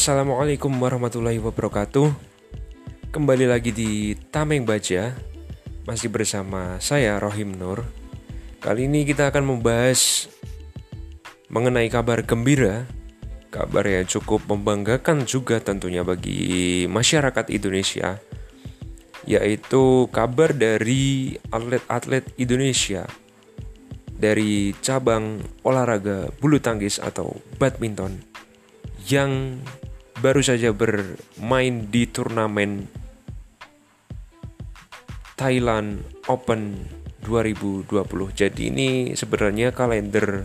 Assalamualaikum warahmatullahi wabarakatuh. Kembali lagi di Tameng Baja Masih bersama saya Rohim Nur. Kali ini kita akan membahas Mengenai kabar gembira Kabar yang cukup membanggakan juga tentunya bagi masyarakat Indonesia Yaitu kabar dari atlet-atlet Indonesia Dari cabang olahraga bulu tangkis atau badminton yang baru saja bermain di turnamen Thailand Open 2020. Jadi ini sebenarnya kalender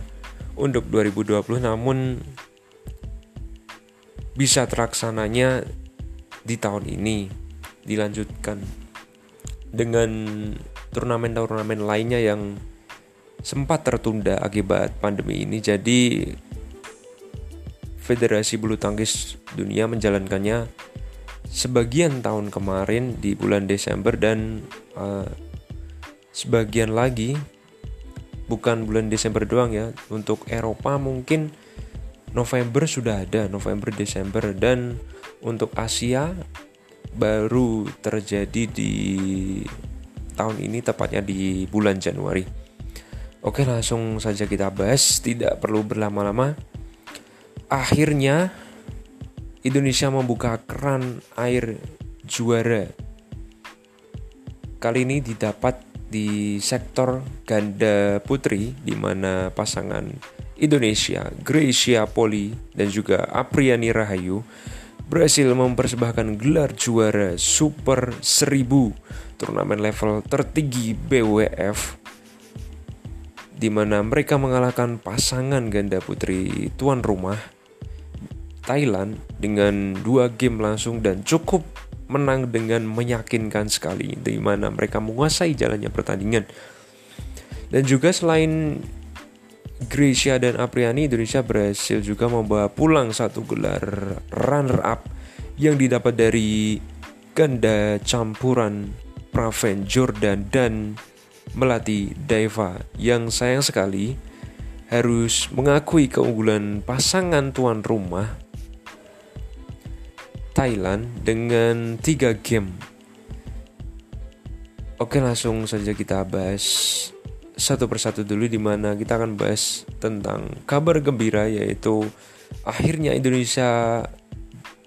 untuk 2020 namun bisa terlaksananya di tahun ini dilanjutkan dengan turnamen-turnamen lainnya yang sempat tertunda akibat pandemi ini. Jadi Federasi Bulu Tangkis Dunia menjalankannya sebagian tahun kemarin di bulan Desember dan uh, sebagian lagi bukan bulan Desember doang ya untuk Eropa mungkin November sudah ada November Desember dan untuk Asia baru terjadi di tahun ini tepatnya di bulan Januari. Oke langsung saja kita bahas tidak perlu berlama-lama akhirnya Indonesia membuka keran air juara. Kali ini didapat di sektor ganda putri di mana pasangan Indonesia, Gracia Poli dan juga Apriani Rahayu berhasil mempersembahkan gelar juara Super 1000 turnamen level tertinggi BWF di mana mereka mengalahkan pasangan ganda putri tuan rumah Thailand dengan dua game langsung dan cukup menang dengan meyakinkan sekali di mana mereka menguasai jalannya pertandingan. Dan juga selain Gracia dan Apriani, Indonesia berhasil juga membawa pulang satu gelar runner up yang didapat dari ganda campuran Praven Jordan dan Melati Daiva yang sayang sekali harus mengakui keunggulan pasangan tuan rumah Thailand dengan tiga game. Oke langsung saja kita bahas satu persatu dulu di mana kita akan bahas tentang kabar gembira yaitu akhirnya Indonesia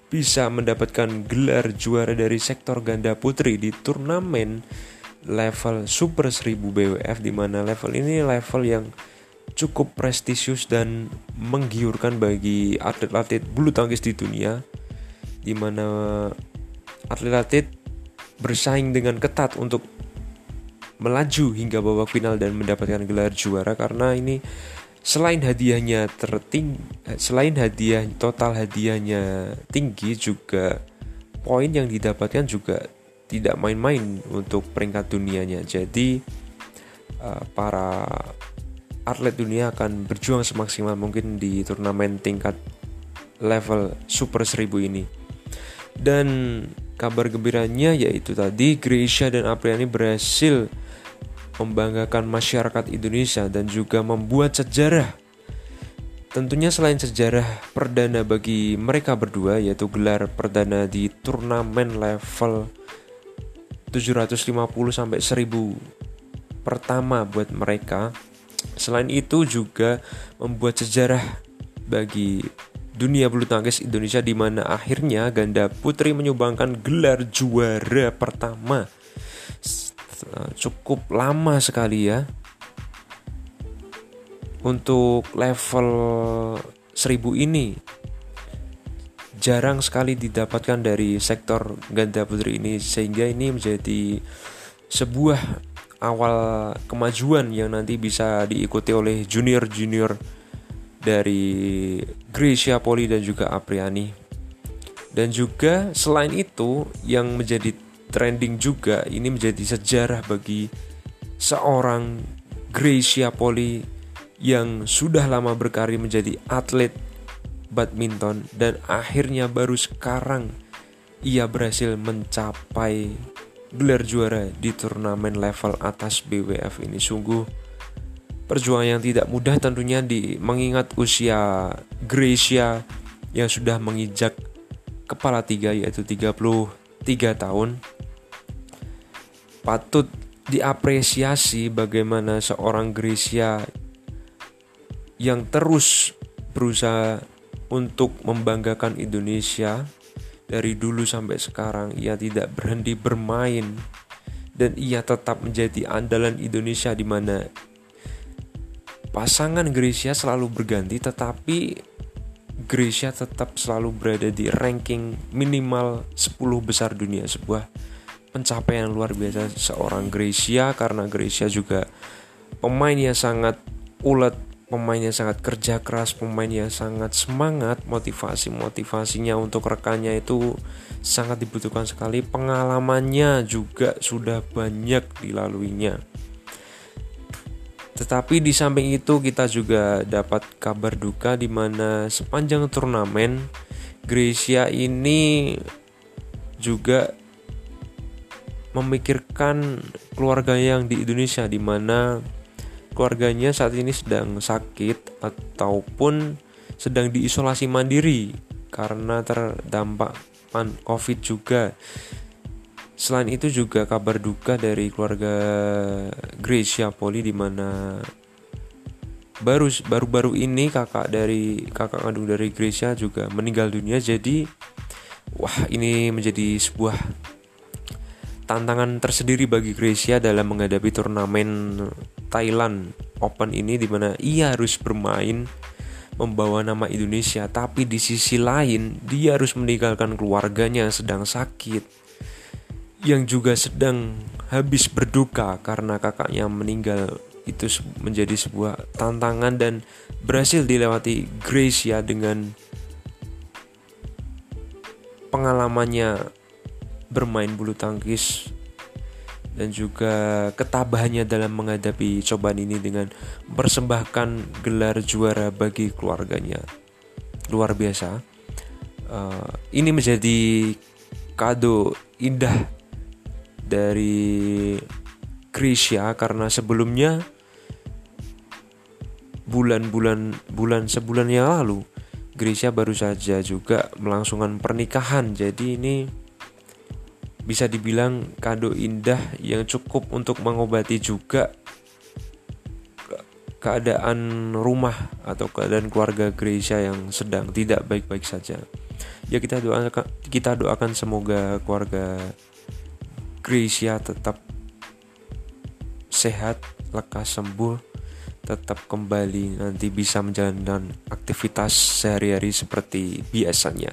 bisa mendapatkan gelar juara dari sektor ganda putri di turnamen level Super 1000 BWF di mana level ini level yang cukup prestisius dan menggiurkan bagi atlet-atlet bulu tangkis di dunia di mana atlet-atlet bersaing dengan ketat untuk melaju hingga babak final dan mendapatkan gelar juara karena ini selain hadiahnya terting selain hadiah total hadiahnya tinggi juga poin yang didapatkan juga tidak main-main untuk peringkat dunianya. Jadi uh, para atlet dunia akan berjuang semaksimal mungkin di turnamen tingkat level super 1000 ini dan kabar gembiranya yaitu tadi Gracia dan Apriani berhasil membanggakan masyarakat Indonesia dan juga membuat sejarah. Tentunya selain sejarah perdana bagi mereka berdua yaitu gelar perdana di turnamen level 750 sampai 1000 pertama buat mereka. Selain itu juga membuat sejarah bagi dunia bulu tangkis Indonesia di mana akhirnya ganda putri menyumbangkan gelar juara pertama. Cukup lama sekali ya. Untuk level 1000 ini jarang sekali didapatkan dari sektor ganda putri ini sehingga ini menjadi sebuah awal kemajuan yang nanti bisa diikuti oleh junior-junior dari Gracia Poli dan juga Apriani. Dan juga selain itu yang menjadi trending juga ini menjadi sejarah bagi seorang Gracia Poli yang sudah lama berkarir menjadi atlet badminton dan akhirnya baru sekarang ia berhasil mencapai gelar juara di turnamen level atas BWF ini sungguh Perjuangan yang tidak mudah tentunya di mengingat usia Gracia yang sudah menginjak kepala tiga yaitu 33 tahun. Patut diapresiasi bagaimana seorang Grecia yang terus berusaha untuk membanggakan Indonesia dari dulu sampai sekarang. Ia tidak berhenti bermain dan ia tetap menjadi andalan Indonesia di mana pasangan Grecia selalu berganti tetapi Grecia tetap selalu berada di ranking minimal 10 besar dunia. Sebuah pencapaian luar biasa seorang Grecia karena Grecia juga pemain yang sangat ulet yang sangat kerja keras pemain yang sangat semangat. Motivasi motivasinya untuk rekannya itu sangat dibutuhkan sekali. Pengalamannya juga sudah banyak dilaluinya tetapi di samping itu kita juga dapat kabar duka di mana sepanjang turnamen Grecia ini juga memikirkan keluarga yang di Indonesia di mana keluarganya saat ini sedang sakit ataupun sedang diisolasi mandiri karena terdampak COVID juga. Selain itu juga kabar duka dari keluarga Gracia Poli di mana baru baru-baru ini kakak dari kakak kandung dari Gracia juga meninggal dunia. Jadi wah ini menjadi sebuah tantangan tersendiri bagi Gracia dalam menghadapi turnamen Thailand Open ini di mana ia harus bermain membawa nama Indonesia. Tapi di sisi lain dia harus meninggalkan keluarganya sedang sakit yang juga sedang habis berduka karena kakaknya meninggal itu menjadi sebuah tantangan dan berhasil dilewati Gracia dengan pengalamannya bermain bulu tangkis dan juga ketabahannya dalam menghadapi cobaan ini dengan mempersembahkan gelar juara bagi keluarganya. Luar biasa. Uh, ini menjadi kado indah dari Krisya karena sebelumnya bulan-bulan bulan sebulan yang lalu Grisha baru saja juga melangsungkan pernikahan. Jadi ini bisa dibilang kado indah yang cukup untuk mengobati juga keadaan rumah atau keadaan keluarga Grisha yang sedang tidak baik-baik saja. Ya kita doakan kita doakan semoga keluarga Gracia tetap sehat, lekas sembuh, tetap kembali nanti bisa menjalankan aktivitas sehari-hari seperti biasanya.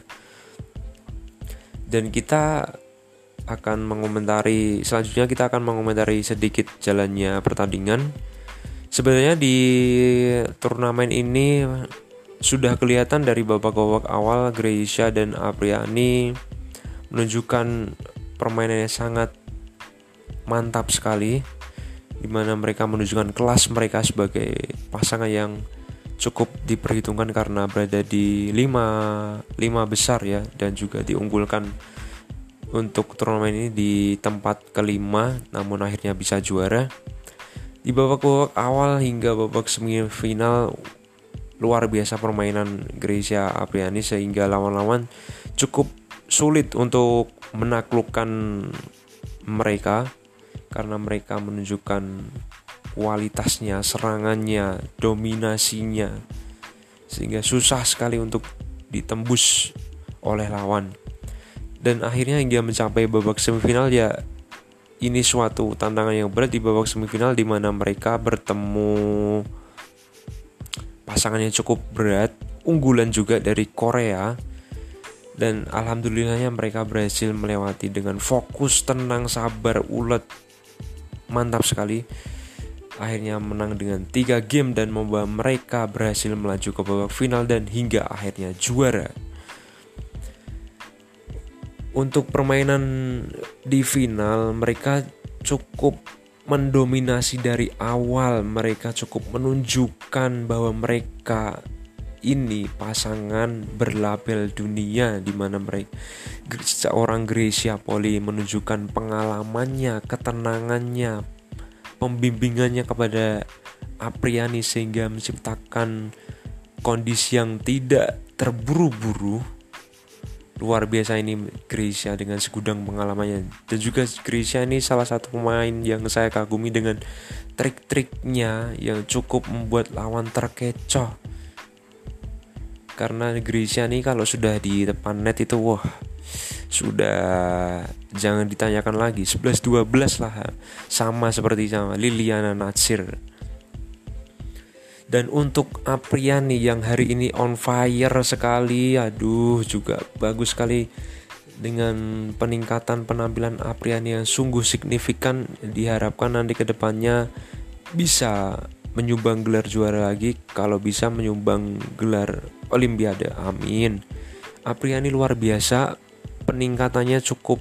Dan kita akan mengomentari selanjutnya kita akan mengomentari sedikit jalannya pertandingan. Sebenarnya di turnamen ini sudah kelihatan dari babak-babak awal Gracia dan Apriani menunjukkan permainannya sangat mantap sekali di mana mereka menunjukkan kelas mereka sebagai pasangan yang cukup diperhitungkan karena berada di lima lima besar ya dan juga diunggulkan untuk turnamen ini di tempat kelima namun akhirnya bisa juara. Di babak-babak awal hingga babak semifinal luar biasa permainan Gracia Apriani sehingga lawan-lawan cukup sulit untuk menaklukkan mereka karena mereka menunjukkan kualitasnya, serangannya, dominasinya sehingga susah sekali untuk ditembus oleh lawan. Dan akhirnya hingga mencapai babak semifinal ya ini suatu tantangan yang berat di babak semifinal di mana mereka bertemu pasangan yang cukup berat, unggulan juga dari Korea dan alhamdulillahnya mereka berhasil melewati dengan fokus tenang sabar ulet mantap sekali. Akhirnya menang dengan tiga game dan membawa mereka berhasil melaju ke babak final dan hingga akhirnya juara. Untuk permainan di final mereka cukup mendominasi dari awal. Mereka cukup menunjukkan bahwa mereka ini pasangan berlabel dunia di mana mereka seorang Gracia Poli menunjukkan pengalamannya, ketenangannya, pembimbingannya kepada Apriani sehingga menciptakan kondisi yang tidak terburu-buru. Luar biasa ini Grisha dengan segudang pengalamannya. Dan juga Grisha ini salah satu pemain yang saya kagumi dengan trik-triknya yang cukup membuat lawan terkecoh karena Grisha ini kalau sudah di depan net itu wah sudah jangan ditanyakan lagi. 11-12 lah sama seperti sama Liliana Natsir. Dan untuk Apriani yang hari ini on fire sekali aduh juga bagus sekali dengan peningkatan penampilan Apriani yang sungguh signifikan diharapkan nanti ke depannya bisa menyumbang gelar juara lagi kalau bisa menyumbang gelar Olimpiade. Amin. Apriani luar biasa. Peningkatannya cukup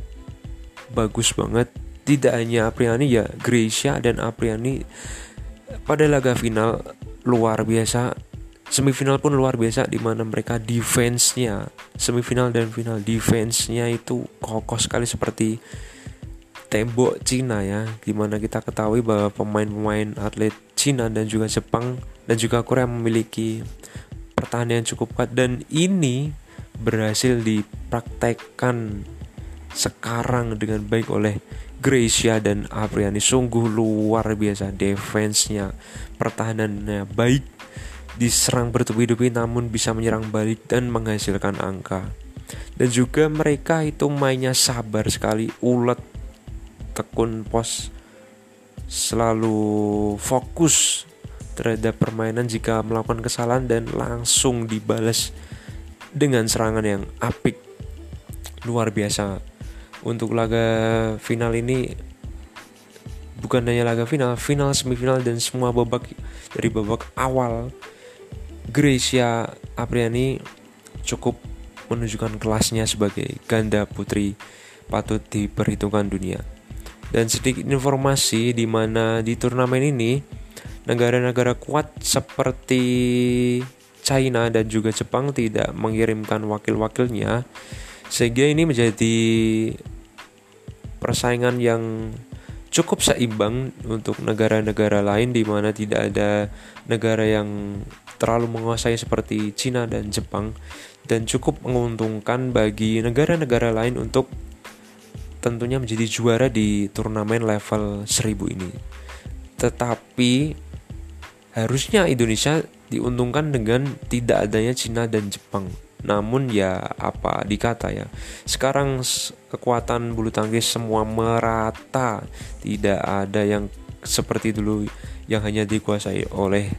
bagus banget. Tidak hanya Apriani ya Gracia dan Apriani pada laga final luar biasa. Semifinal pun luar biasa di mana mereka defense-nya semifinal dan final defense-nya itu kokoh sekali seperti tembok Cina ya di mana kita ketahui bahwa pemain-pemain atlet Cina dan juga Jepang dan juga Korea memiliki pertahanan yang cukup kuat. Dan ini berhasil dipraktekkan sekarang dengan baik oleh Gracia dan Apriani. Sungguh luar biasa defense-nya pertahanannya baik. Diserang bertubi-tubi namun bisa menyerang balik dan menghasilkan angka. Dan juga mereka itu mainnya sabar sekali ulet tekun pos selalu fokus terhadap permainan jika melakukan kesalahan dan langsung dibalas dengan serangan yang apik luar biasa untuk laga final ini bukan hanya laga final, final, semifinal dan semua babak dari babak awal Gracia Apriani cukup menunjukkan kelasnya sebagai ganda putri patut diperhitungkan dunia. Dan sedikit informasi di mana di turnamen ini negara-negara kuat seperti China dan juga Jepang tidak mengirimkan wakil-wakilnya sehingga ini menjadi persaingan yang cukup seimbang untuk negara-negara lain di mana tidak ada negara yang terlalu menguasai seperti Cina dan Jepang dan cukup menguntungkan bagi negara-negara lain untuk tentunya menjadi juara di turnamen level 1000 ini. Tetapi harusnya Indonesia diuntungkan dengan tidak adanya Cina dan Jepang namun ya apa dikata ya sekarang kekuatan bulu tangkis semua merata tidak ada yang seperti dulu yang hanya dikuasai oleh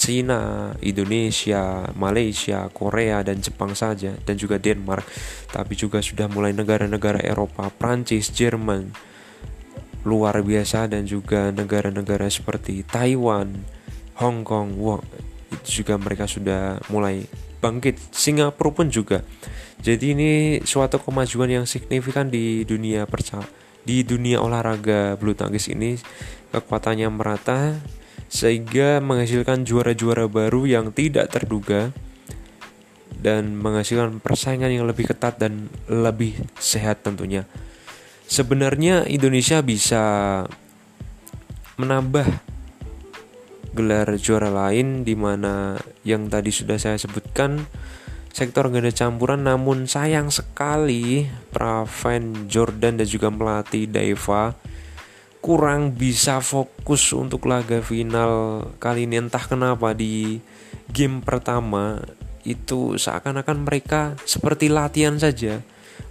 Cina, Indonesia, Malaysia, Korea, dan Jepang saja, dan juga Denmark, tapi juga sudah mulai negara-negara Eropa, Prancis, Jerman, luar biasa, dan juga negara-negara seperti Taiwan, Hong Kong, wow, itu juga mereka sudah mulai bangkit. Singapura pun juga. Jadi ini suatu kemajuan yang signifikan di dunia perca di dunia olahraga bulu tangkis ini. Kekuatannya merata sehingga menghasilkan juara-juara baru yang tidak terduga dan menghasilkan persaingan yang lebih ketat dan lebih sehat tentunya. Sebenarnya Indonesia bisa menambah gelar juara lain di mana yang tadi sudah saya sebutkan sektor ganda campuran namun sayang sekali Praven Jordan dan juga melatih Daiva kurang bisa fokus untuk laga final kali ini. Entah kenapa di game pertama itu seakan-akan mereka seperti latihan saja.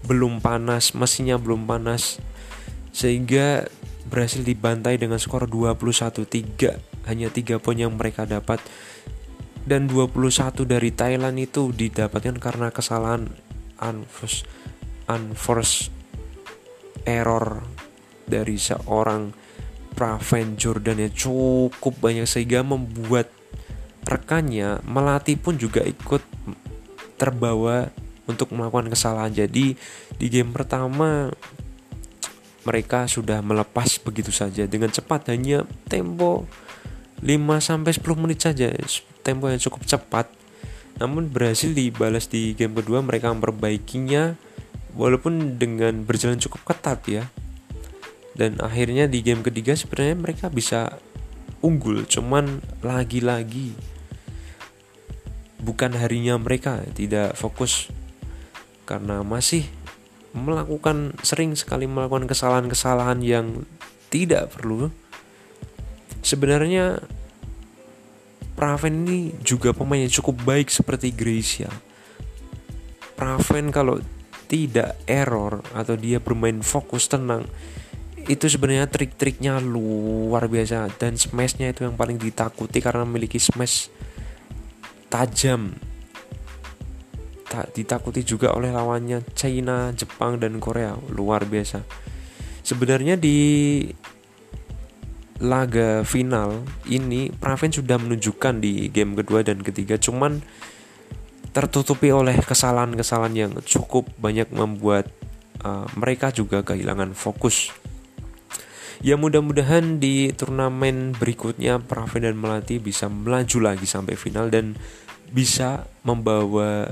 Belum panas mesinnya belum panas. Sehingga berhasil dibantai dengan skor 21-3 hanya 3 poin yang mereka dapat. Dan 21 dari Thailand itu didapatkan karena kesalahan unforced, unforced error dari seorang Praven Jordan yang cukup banyak sehingga membuat rekannya Melati pun juga ikut terbawa untuk melakukan kesalahan. Jadi di game pertama mereka sudah melepas begitu saja. Dengan cepat hanya tempo 5 sampai 10 menit saja. Tempo yang cukup cepat. Namun berhasil dibalas di game kedua. Mereka memperbaikinya walaupun dengan berjalan cukup ketat ya dan akhirnya di game ketiga sebenarnya mereka bisa unggul cuman lagi-lagi bukan harinya mereka tidak fokus karena masih melakukan sering sekali melakukan kesalahan-kesalahan yang tidak perlu. Sebenarnya Praven ini juga pemain yang cukup baik seperti Gracia. Praven kalau tidak error atau dia bermain fokus tenang itu sebenarnya trik-triknya luar biasa dan smashnya itu yang paling ditakuti karena memiliki smash tajam tak ditakuti juga oleh lawannya China, Jepang dan Korea luar biasa. Sebenarnya di laga final ini Praven sudah menunjukkan di game kedua dan ketiga cuman tertutupi oleh kesalahan-kesalahan yang cukup banyak membuat uh, mereka juga kehilangan fokus. Ya mudah-mudahan di turnamen berikutnya Praven dan Melati bisa melaju lagi sampai final dan bisa membawa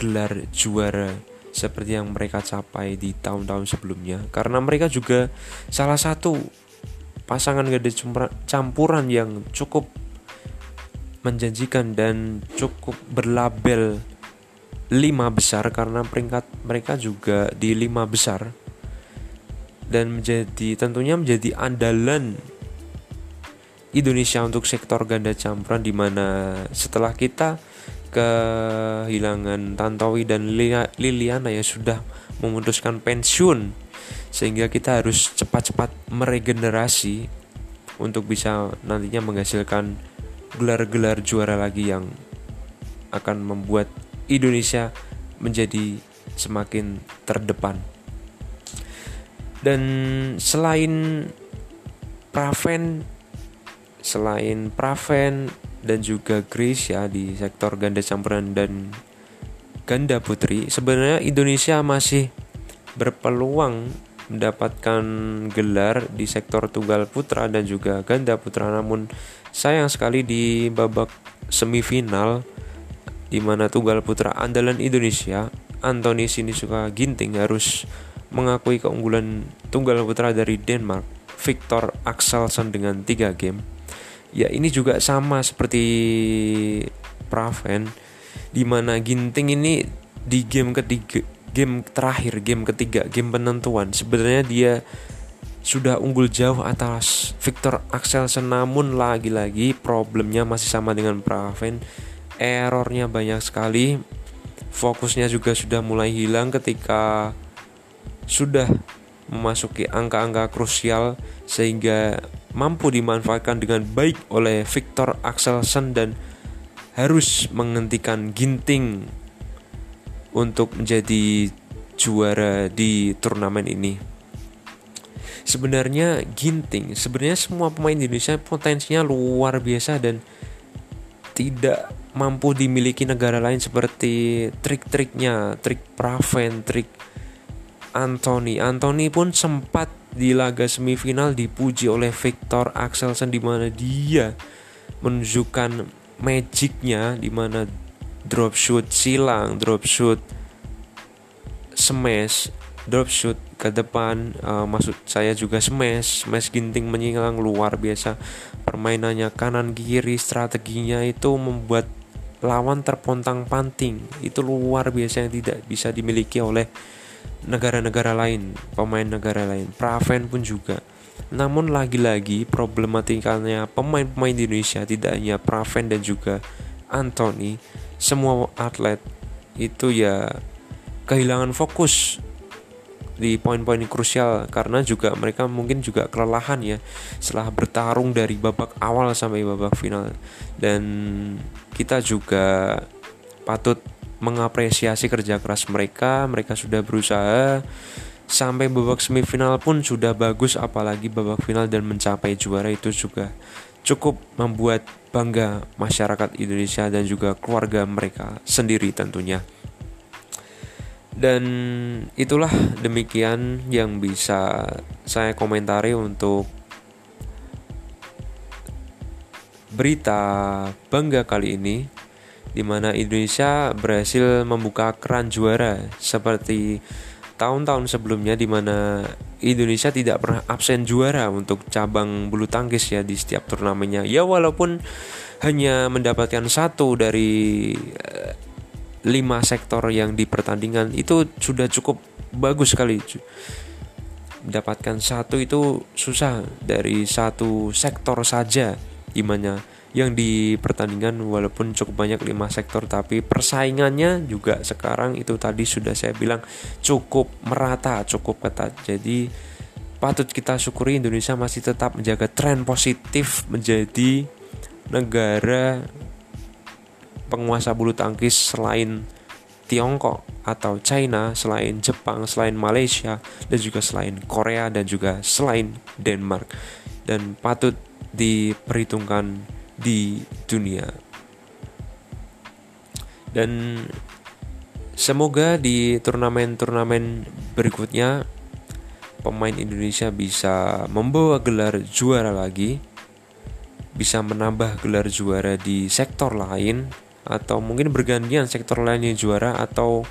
gelar juara seperti yang mereka capai di tahun-tahun sebelumnya. Karena mereka juga salah satu pasangan ganda campuran yang cukup menjanjikan dan cukup berlabel lima besar karena peringkat mereka juga di lima besar dan menjadi tentunya menjadi andalan Indonesia untuk sektor ganda campuran di mana setelah kita kehilangan Tantowi dan Liliana yang sudah memutuskan pensiun sehingga kita harus cepat-cepat meregenerasi untuk bisa nantinya menghasilkan gelar-gelar juara lagi yang akan membuat Indonesia menjadi semakin terdepan. Dan selain Praven selain Praven dan juga Grace ya di sektor ganda campuran dan ganda putri sebenarnya Indonesia masih berpeluang mendapatkan gelar di sektor tunggal putra dan juga ganda putra. Namun sayang sekali di babak semifinal di mana tunggal putra andalan Indonesia Anthony Sinisuka Ginting harus mengakui keunggulan tunggal putra dari Denmark Victor Axelsen dengan 3 game. Ya ini juga sama seperti Praven di mana Ginting ini di game ketiga game terakhir game ketiga game penentuan sebenarnya dia sudah unggul jauh atas Victor Axelsen namun lagi-lagi problemnya masih sama dengan Praven. Errornya banyak sekali fokusnya juga sudah mulai hilang ketika sudah memasuki angka-angka krusial sehingga mampu dimanfaatkan dengan baik oleh Victor Axelsen dan harus menghentikan Ginting untuk menjadi juara di turnamen ini. Sebenarnya Ginting, sebenarnya semua pemain Indonesia potensinya luar biasa dan tidak mampu dimiliki negara lain seperti trik-triknya, trik Praven, trik Anthony. Anthony pun sempat di laga semifinal dipuji oleh Victor Axelsen di mana dia menunjukkan magicnya di mana drop shoot silang, drop shoot smash, drop shoot ke depan uh, maksud saya juga smash, smash ginting menyilang luar biasa. Permainannya kanan kiri strateginya itu membuat lawan terpontang-panting. Itu luar biasa yang tidak bisa dimiliki oleh negara-negara lain, pemain negara lain. Praven pun juga. Namun lagi-lagi problematikanya pemain-pemain di Indonesia tidak hanya Praven dan juga Anthony, semua atlet itu ya kehilangan fokus di poin-poin krusial karena juga mereka mungkin juga kelelahan ya setelah bertarung dari babak awal sampai babak final dan kita juga patut mengapresiasi kerja keras mereka. Mereka sudah berusaha sampai babak semifinal pun sudah bagus apalagi babak final dan mencapai juara itu juga cukup membuat bangga masyarakat Indonesia dan juga keluarga mereka sendiri tentunya. Dan itulah demikian yang bisa saya komentari untuk berita bangga kali ini di mana Indonesia berhasil membuka keran juara seperti tahun-tahun sebelumnya di mana Indonesia tidak pernah absen juara untuk cabang bulu tangkis ya di setiap turnamennya. Ya walaupun hanya mendapatkan satu dari uh, lima sektor yang di pertandingan itu sudah cukup bagus sekali mendapatkan satu itu susah dari satu sektor saja di mana yang di pertandingan walaupun cukup banyak lima sektor tapi persaingannya juga sekarang itu tadi sudah saya bilang cukup merata cukup ketat jadi patut kita syukuri Indonesia masih tetap menjaga tren positif menjadi negara penguasa bulu tangkis selain Tiongkok atau China, selain Jepang, selain Malaysia, dan juga selain Korea dan juga selain Denmark. Dan patut diperhitungkan di dunia. Dan semoga di turnamen-turnamen berikutnya pemain Indonesia bisa membawa gelar juara lagi, bisa menambah gelar juara di sektor lain atau mungkin bergantian sektor lain yang juara atau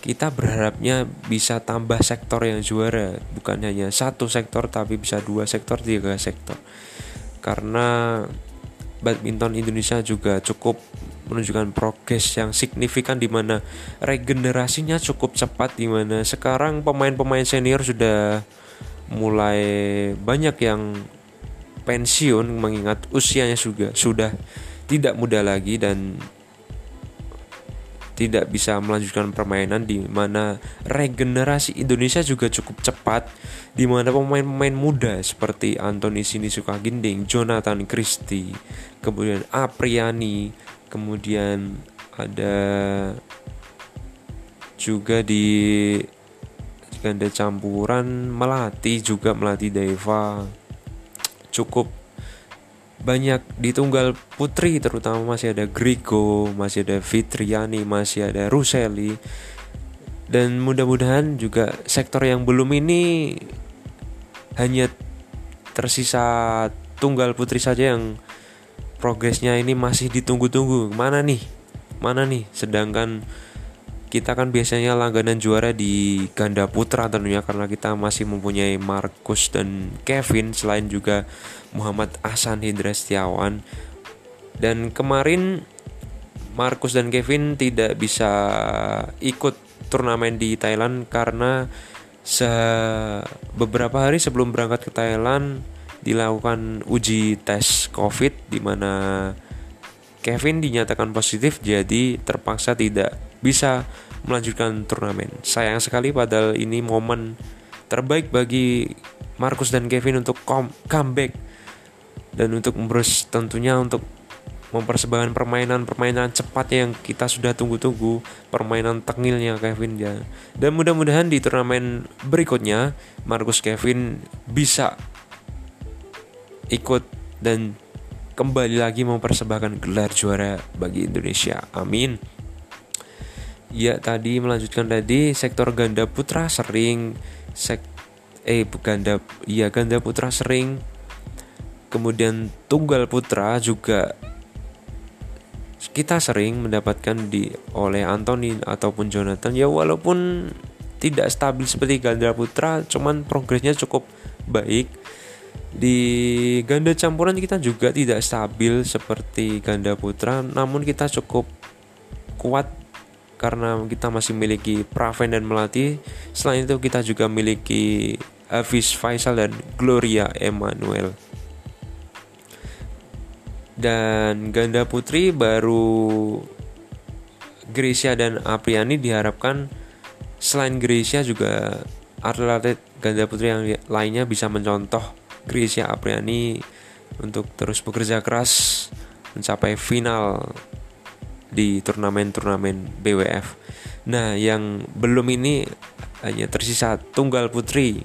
kita berharapnya bisa tambah sektor yang juara bukan hanya satu sektor tapi bisa dua sektor tiga sektor karena badminton Indonesia juga cukup menunjukkan progres yang signifikan di mana regenerasinya cukup cepat di mana sekarang pemain-pemain senior sudah mulai banyak yang pensiun mengingat usianya juga sudah tidak muda lagi dan tidak bisa melanjutkan permainan di mana regenerasi Indonesia juga cukup cepat di mana pemain-pemain muda seperti Anthony Sinisuka Ginting, Jonathan Christie, kemudian Apriani, kemudian ada juga di ganda campuran Melati juga Melati Deva. Cukup banyak di tunggal putri terutama. Masih ada Grigo, masih ada Fitriani, masih ada Ruseli. Dan mudah-mudahan juga sektor yang belum ini hanya tersisa tunggal putri saja yang progresnya ini masih ditunggu-tunggu. Mana nih? Mana nih? Sedangkan kita kan biasanya langganan juara di ganda putra tentunya karena kita masih mempunyai Markus dan Kevin selain juga Muhammad Ahsan Hindra Setiawan. Dan kemarin Markus dan Kevin tidak bisa ikut turnamen di Thailand karena se beberapa hari sebelum berangkat ke Thailand dilakukan uji tes COVID di mana Kevin dinyatakan positif jadi terpaksa tidak bisa melanjutkan turnamen. Sayang sekali padahal ini momen terbaik bagi Marcus dan Kevin untuk comeback. Dan untuk members tentunya untuk mempersembahkan permainan-permainan cepat yang kita sudah tunggu-tunggu permainan tengilnya Kevin ya. Dan mudah-mudahan di turnamen berikutnya Marcus Kevin bisa ikut dan kembali lagi mempersembahkan gelar juara bagi Indonesia. Amin Ya tadi melanjutkan tadi sektor ganda putra sering sek eh ganda iya ganda putra sering. Kemudian tunggal putra juga kita sering mendapatkan di oleh Anthony ataupun Jonathan. Ya walaupun tidak stabil seperti ganda putra cuman progresnya cukup baik. Di ganda campuran kita juga tidak stabil seperti ganda putra namun kita cukup kuat karena kita masih memiliki Praven dan Melati. Selain itu kita juga memiliki Hafiz Faisal dan Gloria Emmanuel. Dan ganda putri baru Grecia dan Apriani diharapkan selain Grecia juga atlet ganda putri yang lainnya bisa mencontoh Grecia Apriani untuk terus bekerja keras mencapai final di turnamen-turnamen BWF. Nah, yang belum ini hanya tersisa tunggal putri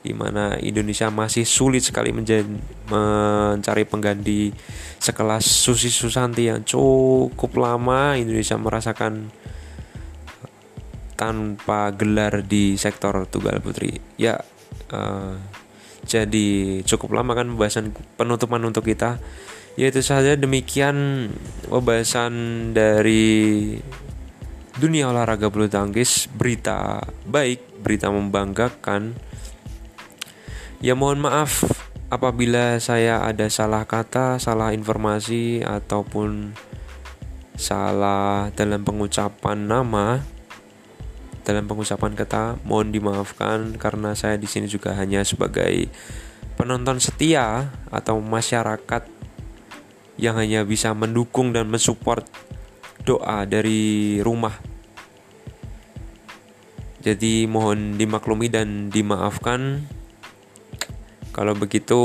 di mana Indonesia masih sulit sekali mencari pengganti sekelas Susi Susanti yang cukup lama Indonesia merasakan tanpa gelar di sektor tunggal putri. Ya, uh, jadi cukup lama kan pembahasan penutupan untuk kita ya itu saja. Demikian pembahasan dari dunia olahraga bulu tangkis. Berita baik berita membanggakan. Ya mohon maaf apabila saya ada salah kata salah informasi ataupun salah dalam pengucapan nama. Dalam pengucapan kata mohon dimaafkan karena saya di sini juga hanya sebagai penonton setia atau masyarakat yang hanya bisa mendukung dan mensupport doa dari rumah. Jadi mohon dimaklumi dan dimaafkan. Kalau begitu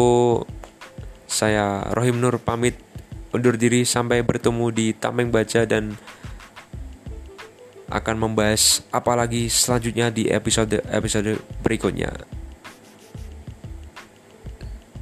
saya Rohim Nur pamit undur diri sampai bertemu di Tameng Baca dan akan membahas apalagi selanjutnya di episode episode berikutnya.